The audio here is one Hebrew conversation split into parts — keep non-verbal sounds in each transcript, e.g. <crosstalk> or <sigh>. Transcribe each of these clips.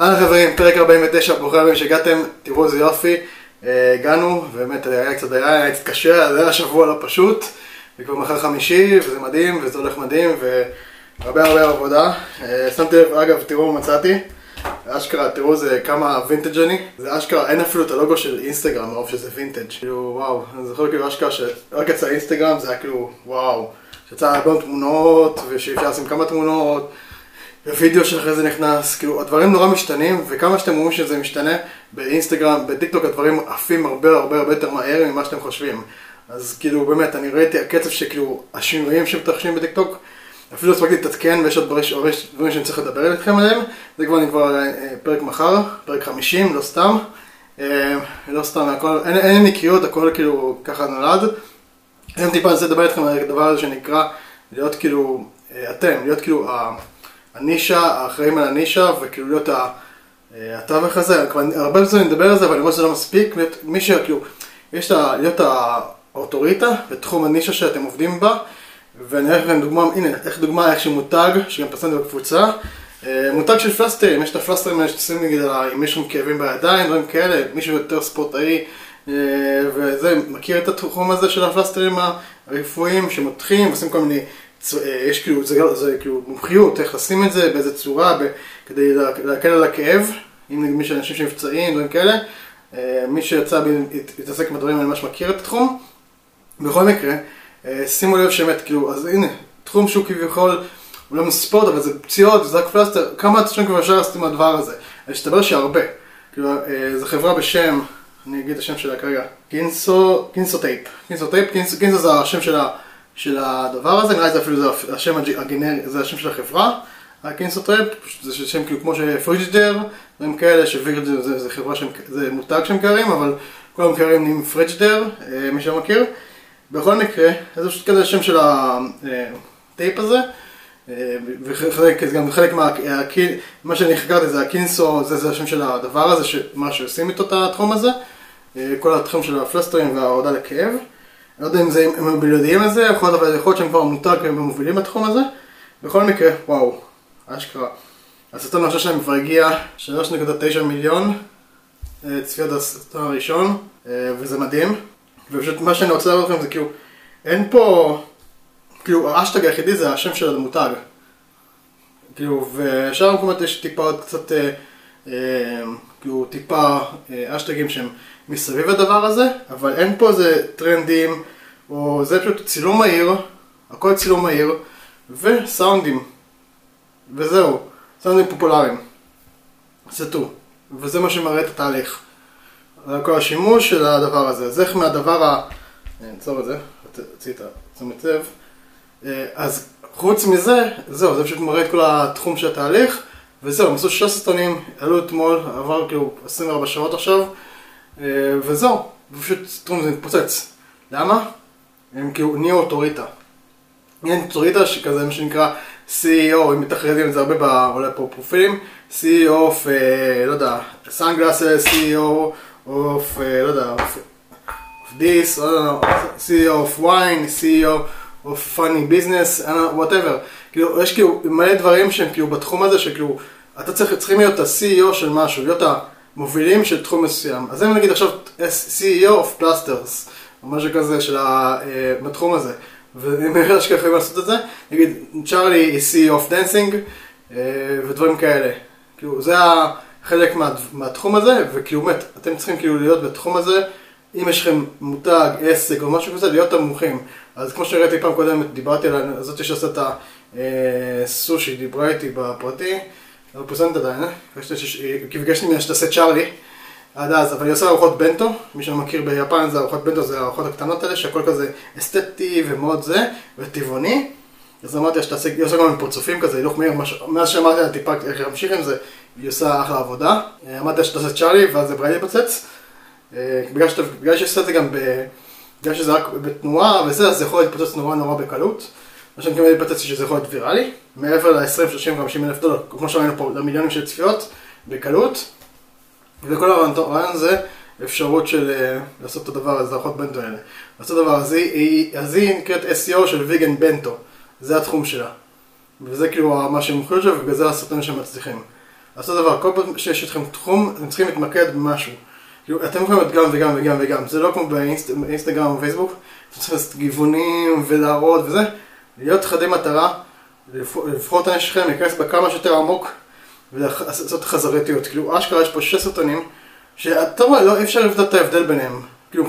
אהלן חברים, פרק 49, ברוכים הבאים שהגעתם, תראו איזה יופי, אה, הגענו, באמת היה קצת, היה קצת קשה, זה היה שבוע לא פשוט, וכבר מחר חמישי, וזה מדהים, וזה הולך מדהים, והרבה הרבה עבודה. אה, שמתי לב, אגב, תראו מה מצאתי, אשכרה, תראו זה כמה וינטג' אני, זה אשכרה, אין אפילו את הלוגו של אינסטגרם, מרוב שזה וינטג', כאילו וואו, אני זוכר כאילו אשכרה שרק יצא אינסטגרם, זה היה כאילו וואו, שיצא הרבה תמונות, ושאפשר לשים כמה תמונות. וידאו שאחרי זה נכנס, כאילו הדברים נורא משתנים וכמה שאתם אומרים שזה משתנה באינסטגרם, בטיקטוק הדברים עפים הרבה הרבה הרבה יותר מהר ממה שאתם חושבים. אז כאילו באמת אני ראיתי הקצב שכאילו השינויים שמתרחשים בטיקטוק אפילו הספקתי להתעדכן ויש עוד דברים שאני צריך לדבר איתכם עליהם. זה כבר נקבע אה, פרק מחר, פרק 50, לא סתם. אה, לא סתם, הכל, אין, אין לי קריאות, הכל כאילו ככה נולד. היום טיפה אני רוצה לדבר איתכם על הדבר הזה שנקרא להיות כאילו אה, אתם, להיות כאילו הנישה, האחראים על הנישה, וכאילו להיות אה, התווך הזה, כבר הרבה זמן אני מדבר על זה, אבל אני רואה שזה לא מספיק, מי שכאילו, יש לה, להיות האוטוריטה בתחום הנישה שאתם עובדים בה, ואני אראה לכם דוגמה, הנה, איך דוגמה, איך שמותג, שגם פרסמתי בקבוצה, אה, מותג של פלסטרים, יש את הפלסטרים האלה שתשים נגיד אם יש שם כאבים בידיים, דברים כאלה, מישהו יותר ספורטאי, אה, וזה, מכיר את התחום הזה של הפלסטרים הרפואיים שמותחים, ועושים כל מיני אה, יש כאילו, זה, זה כאילו מומחיות, איך לשים את זה, באיזה צורה, ב, כדי להקל על הכאב, אם נגיד מישהו אנשים שנפצעים, דברים כאלה. מי שיצא להתעסק בדברים האלה ממש מכיר את התחום. בכל מקרה, שימו לב שבאמת, כאילו, אז הנה, תחום שהוא כביכול, הוא לא מספורט, אבל זה פציעות, זה רק פלסטר, כמה אנשים כבר אפשר לעשות עם הדבר הזה? אז מסתבר שהרבה. כאילו, זו חברה בשם, אני אגיד את השם שלה כרגע, Kinesio, Kinesio tape. Kinesio tape, Kinesio זה השם של. של הדבר הזה, נראה לי זה אפילו זה השם הגנרי, זה השם של החברה, ה Kinesio tape, זה שם כאילו כמו שפריג'ידר, דברים כאלה, שפריג'ידר זה, זה חברה, זה מותג של מקררים, אבל כל המקררים נהיים פריג'ידר, אה, מי שמכיר. בכל מקרה, זה פשוט כזה השם של הטייפ הזה, אה, וחלק, גם חלק מה, מה שאני חקרתי זה הקינסו, זה, זה השם של הדבר הזה, מה שעושים איתו את התחום הזה, אה, כל התחום של הפלסטרים וההורדה לכאב. לא יודע אם זה, הם יודעים את זה, יכול להיות אבל יכול להיות שהם כבר מותג והם מובילים בתחום הזה. בכל מקרה, וואו, אשכרה. הסרטון הראשון שלהם כבר הגיע 3.9 מיליון אה, צפיות הסרטון הראשון, אה, וזה מדהים. ופשוט מה שאני רוצה להראות לכם זה כאילו, אין פה, כאילו האשטג היחידי זה השם של המותג. כאילו, ושאר המקומות יש טיפה עוד קצת, אה, אה, כאילו טיפה אה, אשטגים שהם מסביב לדבר הזה, אבל אין פה איזה טרנדים, או זה פשוט צילום מהיר, הכל צילום מהיר, וסאונדים. וזהו, סאונדים פופולריים. זה טו. וזה מה שמראה את התהליך. על כל השימוש של הדבר הזה. אז איך מהדבר ה... אני אעצור את זה, תוציא את תשומת לב. אה, אז חוץ מזה, זהו, זה פשוט מראה את כל התחום של התהליך, וזהו, הם עשו שש סרטונים, עלו אתמול, עבר כאילו 24 שעות עכשיו. אה, וזהו, פשוט סטרום זה מתפוצץ. למה? הם כאילו נהיו אוטוריטה. נהיו אוטוריטה שכזה מה שנקרא CEO, אם מתחרדים את זה הרבה עולה פה פרופילים, CEO of, לא יודע, סאנגלאסס, CEO of, uh, לא יודע, of, of this, לא יודע, CEO of wine, CEO of funny business, whatever. כאילו, יש כאילו מלא דברים שהם כאילו בתחום הזה שכאילו, אתה צריך, צריכים להיות ה-CEO של משהו, להיות ה... מובילים של תחום מסוים. אז אם נגיד עכשיו CEO of Plasters, או משהו כזה של ה, uh, בתחום הזה, ואם יש ככה יכולים לעשות את זה, נגיד צ'ארלי היא CEO of Dancing, uh, ודברים כאלה. כאילו זה חלק מה, מהתחום הזה, וכאילו באמת, אתם צריכים כאילו להיות בתחום הזה, אם יש לכם מותג, עסק או משהו כזה, להיות המומחים. אז כמו שראיתי פעם קודמת, דיברתי על זאת שעושה את הסושי, דיברה איתי בפרטי. לא פרסמת עדיין, אה? כי ביקשתי ממנה שתעשה צ'ארלי עד אז, אבל היא עושה ארוחות בנטו, מי שמכיר ביפן זה ארוחות בנטו, זה הארוחות הקטנות האלה, שהכל כזה אסתטי ומאוד זה, וטבעוני. אז אמרתי לה שתעשה, היא עושה גם עם פרצופים כזה, הילוך מהיר, מאז שאמרתי לה טיפה איך להמשיך עם זה, היא עושה אחלה עבודה. אמרתי לה שתעשה צ'ארלי, ואז זה בריידי פוצץ. אה, בגלל שהיא עושה את זה גם, בגלל שזה רק בתנועה וזה, אז זה יכול להתפוצץ נורא נורא בקלות. מה שאני מתכוון להתפוצץ שזה יכול להיות ויראלי. מעבר ל-20, 30, 50 אלף דולר, כמו שראינו פה, למיליונים של צפיות, בקלות. וכל הרעיון הזה, אפשרות של אה, לעשות את הדבר הזה, לאכול בנטו האלה. לעשות את הדבר הזה, אז היא נקראת SEO של ויגן בנטו, זה התחום שלה. וזה כאילו מה שהם מוכרים שלה, ובגלל זה הסרטונים שהם מצליחים. לעשות דבר, כל פעם שיש לכם תחום, אתם צריכים להתמקד במשהו. כאילו, אתם יכולים להיות גם וגם וגם וגם, זה לא כמו באינסטגרם או פייסבוק, אתם צריכים לעשות גיוונים ולהראות וזה, להיות חדי מטרה, לבחור את הנשק שלכם, להיכנס בה כמה שיותר עמוק ולעשות חזרתיות. כאילו, אשכרה יש פה שש סרטונים, שאתה רואה, לא, אי אפשר לבדוק את ההבדל ביניהם. כאילו,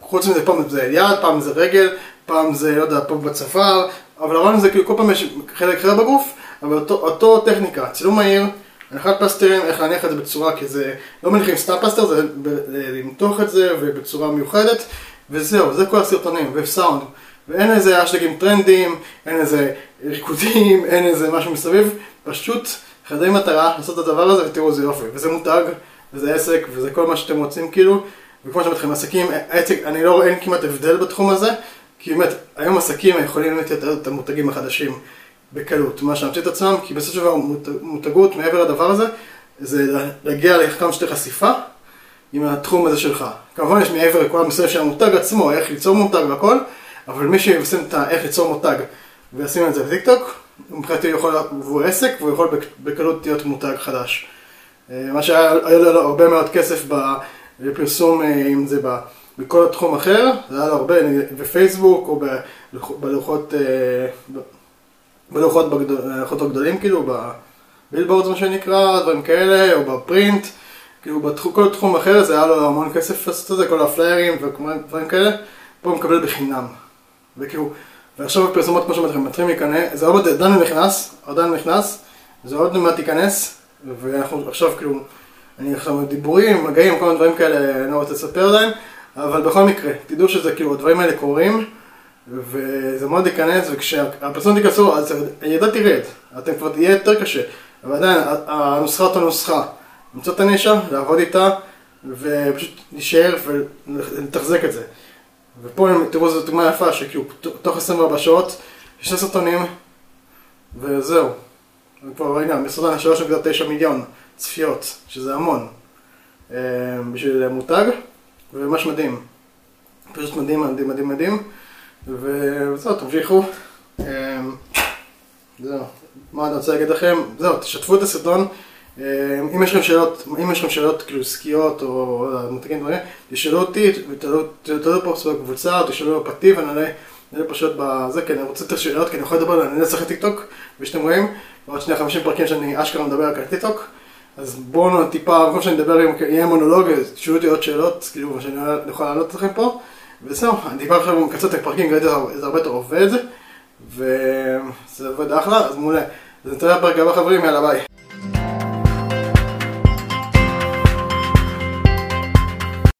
חוץ מזה, פעם זה יד, פעם זה רגל, פעם זה, לא יודע, פה בצוואר, אבל הרעיון זה כאילו כל פעם יש חלק אחר בגוף, אבל אותו, אותו טכניקה, צילום מהיר, הנחת פלסטרים, איך להניח את זה בצורה, כי זה לא מניחים סתם פלסטר, זה למתוח את זה ובצורה מיוחדת, וזהו, זה כל הסרטונים, וסאונד. ואין איזה אשטגים טרנדים, אין איזה ריקודים, <laughs> אין איזה משהו מסביב, פשוט חדי מטרה לעשות את הדבר הזה ותראו איזה יופי, וזה מותג, וזה עסק, וזה כל מה שאתם רוצים כאילו, וכמו שאתם מתחילים עסקים, אני לא אין כמעט הבדל בתחום הזה, כי באמת, היום עסקים יכולים באמת לתת את המותגים החדשים בקלות, מה להמציא את עצמם, כי בסופו של דבר מותגות מעבר לדבר הזה, זה להגיע לכמה שיותר חשיפה עם התחום הזה שלך. כמובן יש מעבר לכל המסר של המותג עצמו, איך ליצור מותג והכל, אבל מי שישים את איך ליצור מותג וישים את זה בטיקטוק, מבחינתי הוא יכול, והוא עסק והוא יכול בקלות להיות מותג חדש. אה, מה שהיה לו הרבה מאוד כסף בפרסום, אה, אם זה בכל תחום אחר, זה היה לו הרבה, בפייסבוק או בלוחות, אה, בלוחות הגדולים כאילו, בבילבורדס מה שנקרא, דברים כאלה, או בפרינט, כאילו בכל תחום אחר זה היה לו המון כסף לעשות את זה, כל הפליירים ודברים כאלה, פה הוא מקבל בחינם. וכאילו, ועכשיו בפרסומות כמו שאומרים מתחילים להיכנס, זה עוד עדיין נכנס, עדיין נכנס, זה עוד מעט ייכנס, ואנחנו עכשיו כאילו, אני עכשיו דיבורים, מגעים, כל מיני דברים כאלה, אני לא רוצה לספר עדיין, אבל בכל מקרה, תדעו שזה כאילו, הדברים האלה קורים, וזה מאוד ייכנס, וכשהפרסומות ייכנסו, אז הידע תרד, אתם כבר, יהיה יותר קשה, אבל עדיין, הנוסחה אותה נוסחה, למצוא את הנישה, לעבוד איתה, ופשוט להישאר ולתחזק את זה. ופה תראו זו דוגמה יפה שכאילו תוך 24 שעות שני סרטונים וזהו. וכבר ראינו, מסרטון 3.9 מיליון צפיות, שזה המון. אה, בשביל מותג, וממש מדהים. פשוט מדהים, מדהים, מדהים, מדהים. וזהו, תמשיכו. אה, זהו, מה אני רוצה להגיד לכם? זהו, תשתפו את הסרטון. אה, אם יש לכם שאלות, אם יש לכם שאלות כאילו עסקיות או מותגים דברים, תשאלו אותי, תעלו פה בקבוצה, תשאלו בפרטי ונעלה פשוט בזה, כי אני רוצה יותר שאלות, כי אני יכול לדבר, אני נצטרך טיקטוק, ושאתם רואים, ועוד שנייה חמישים פרקים שאני אשכרה מדבר על טיקטוק, אז בואו טיפה, במקום שאני אדבר, יהיה מונולוג, תשאלו אותי עוד שאלות, כאילו, שאני יכול לענות לכם פה, וזהו, אני טיפה עכשיו מקצר את הפרקים, ראיתי זה הרבה יותר עובד, וזה עובד אחלה, אז מעולה. אז נתראה בפרק הבא חברים, יאללה ביי.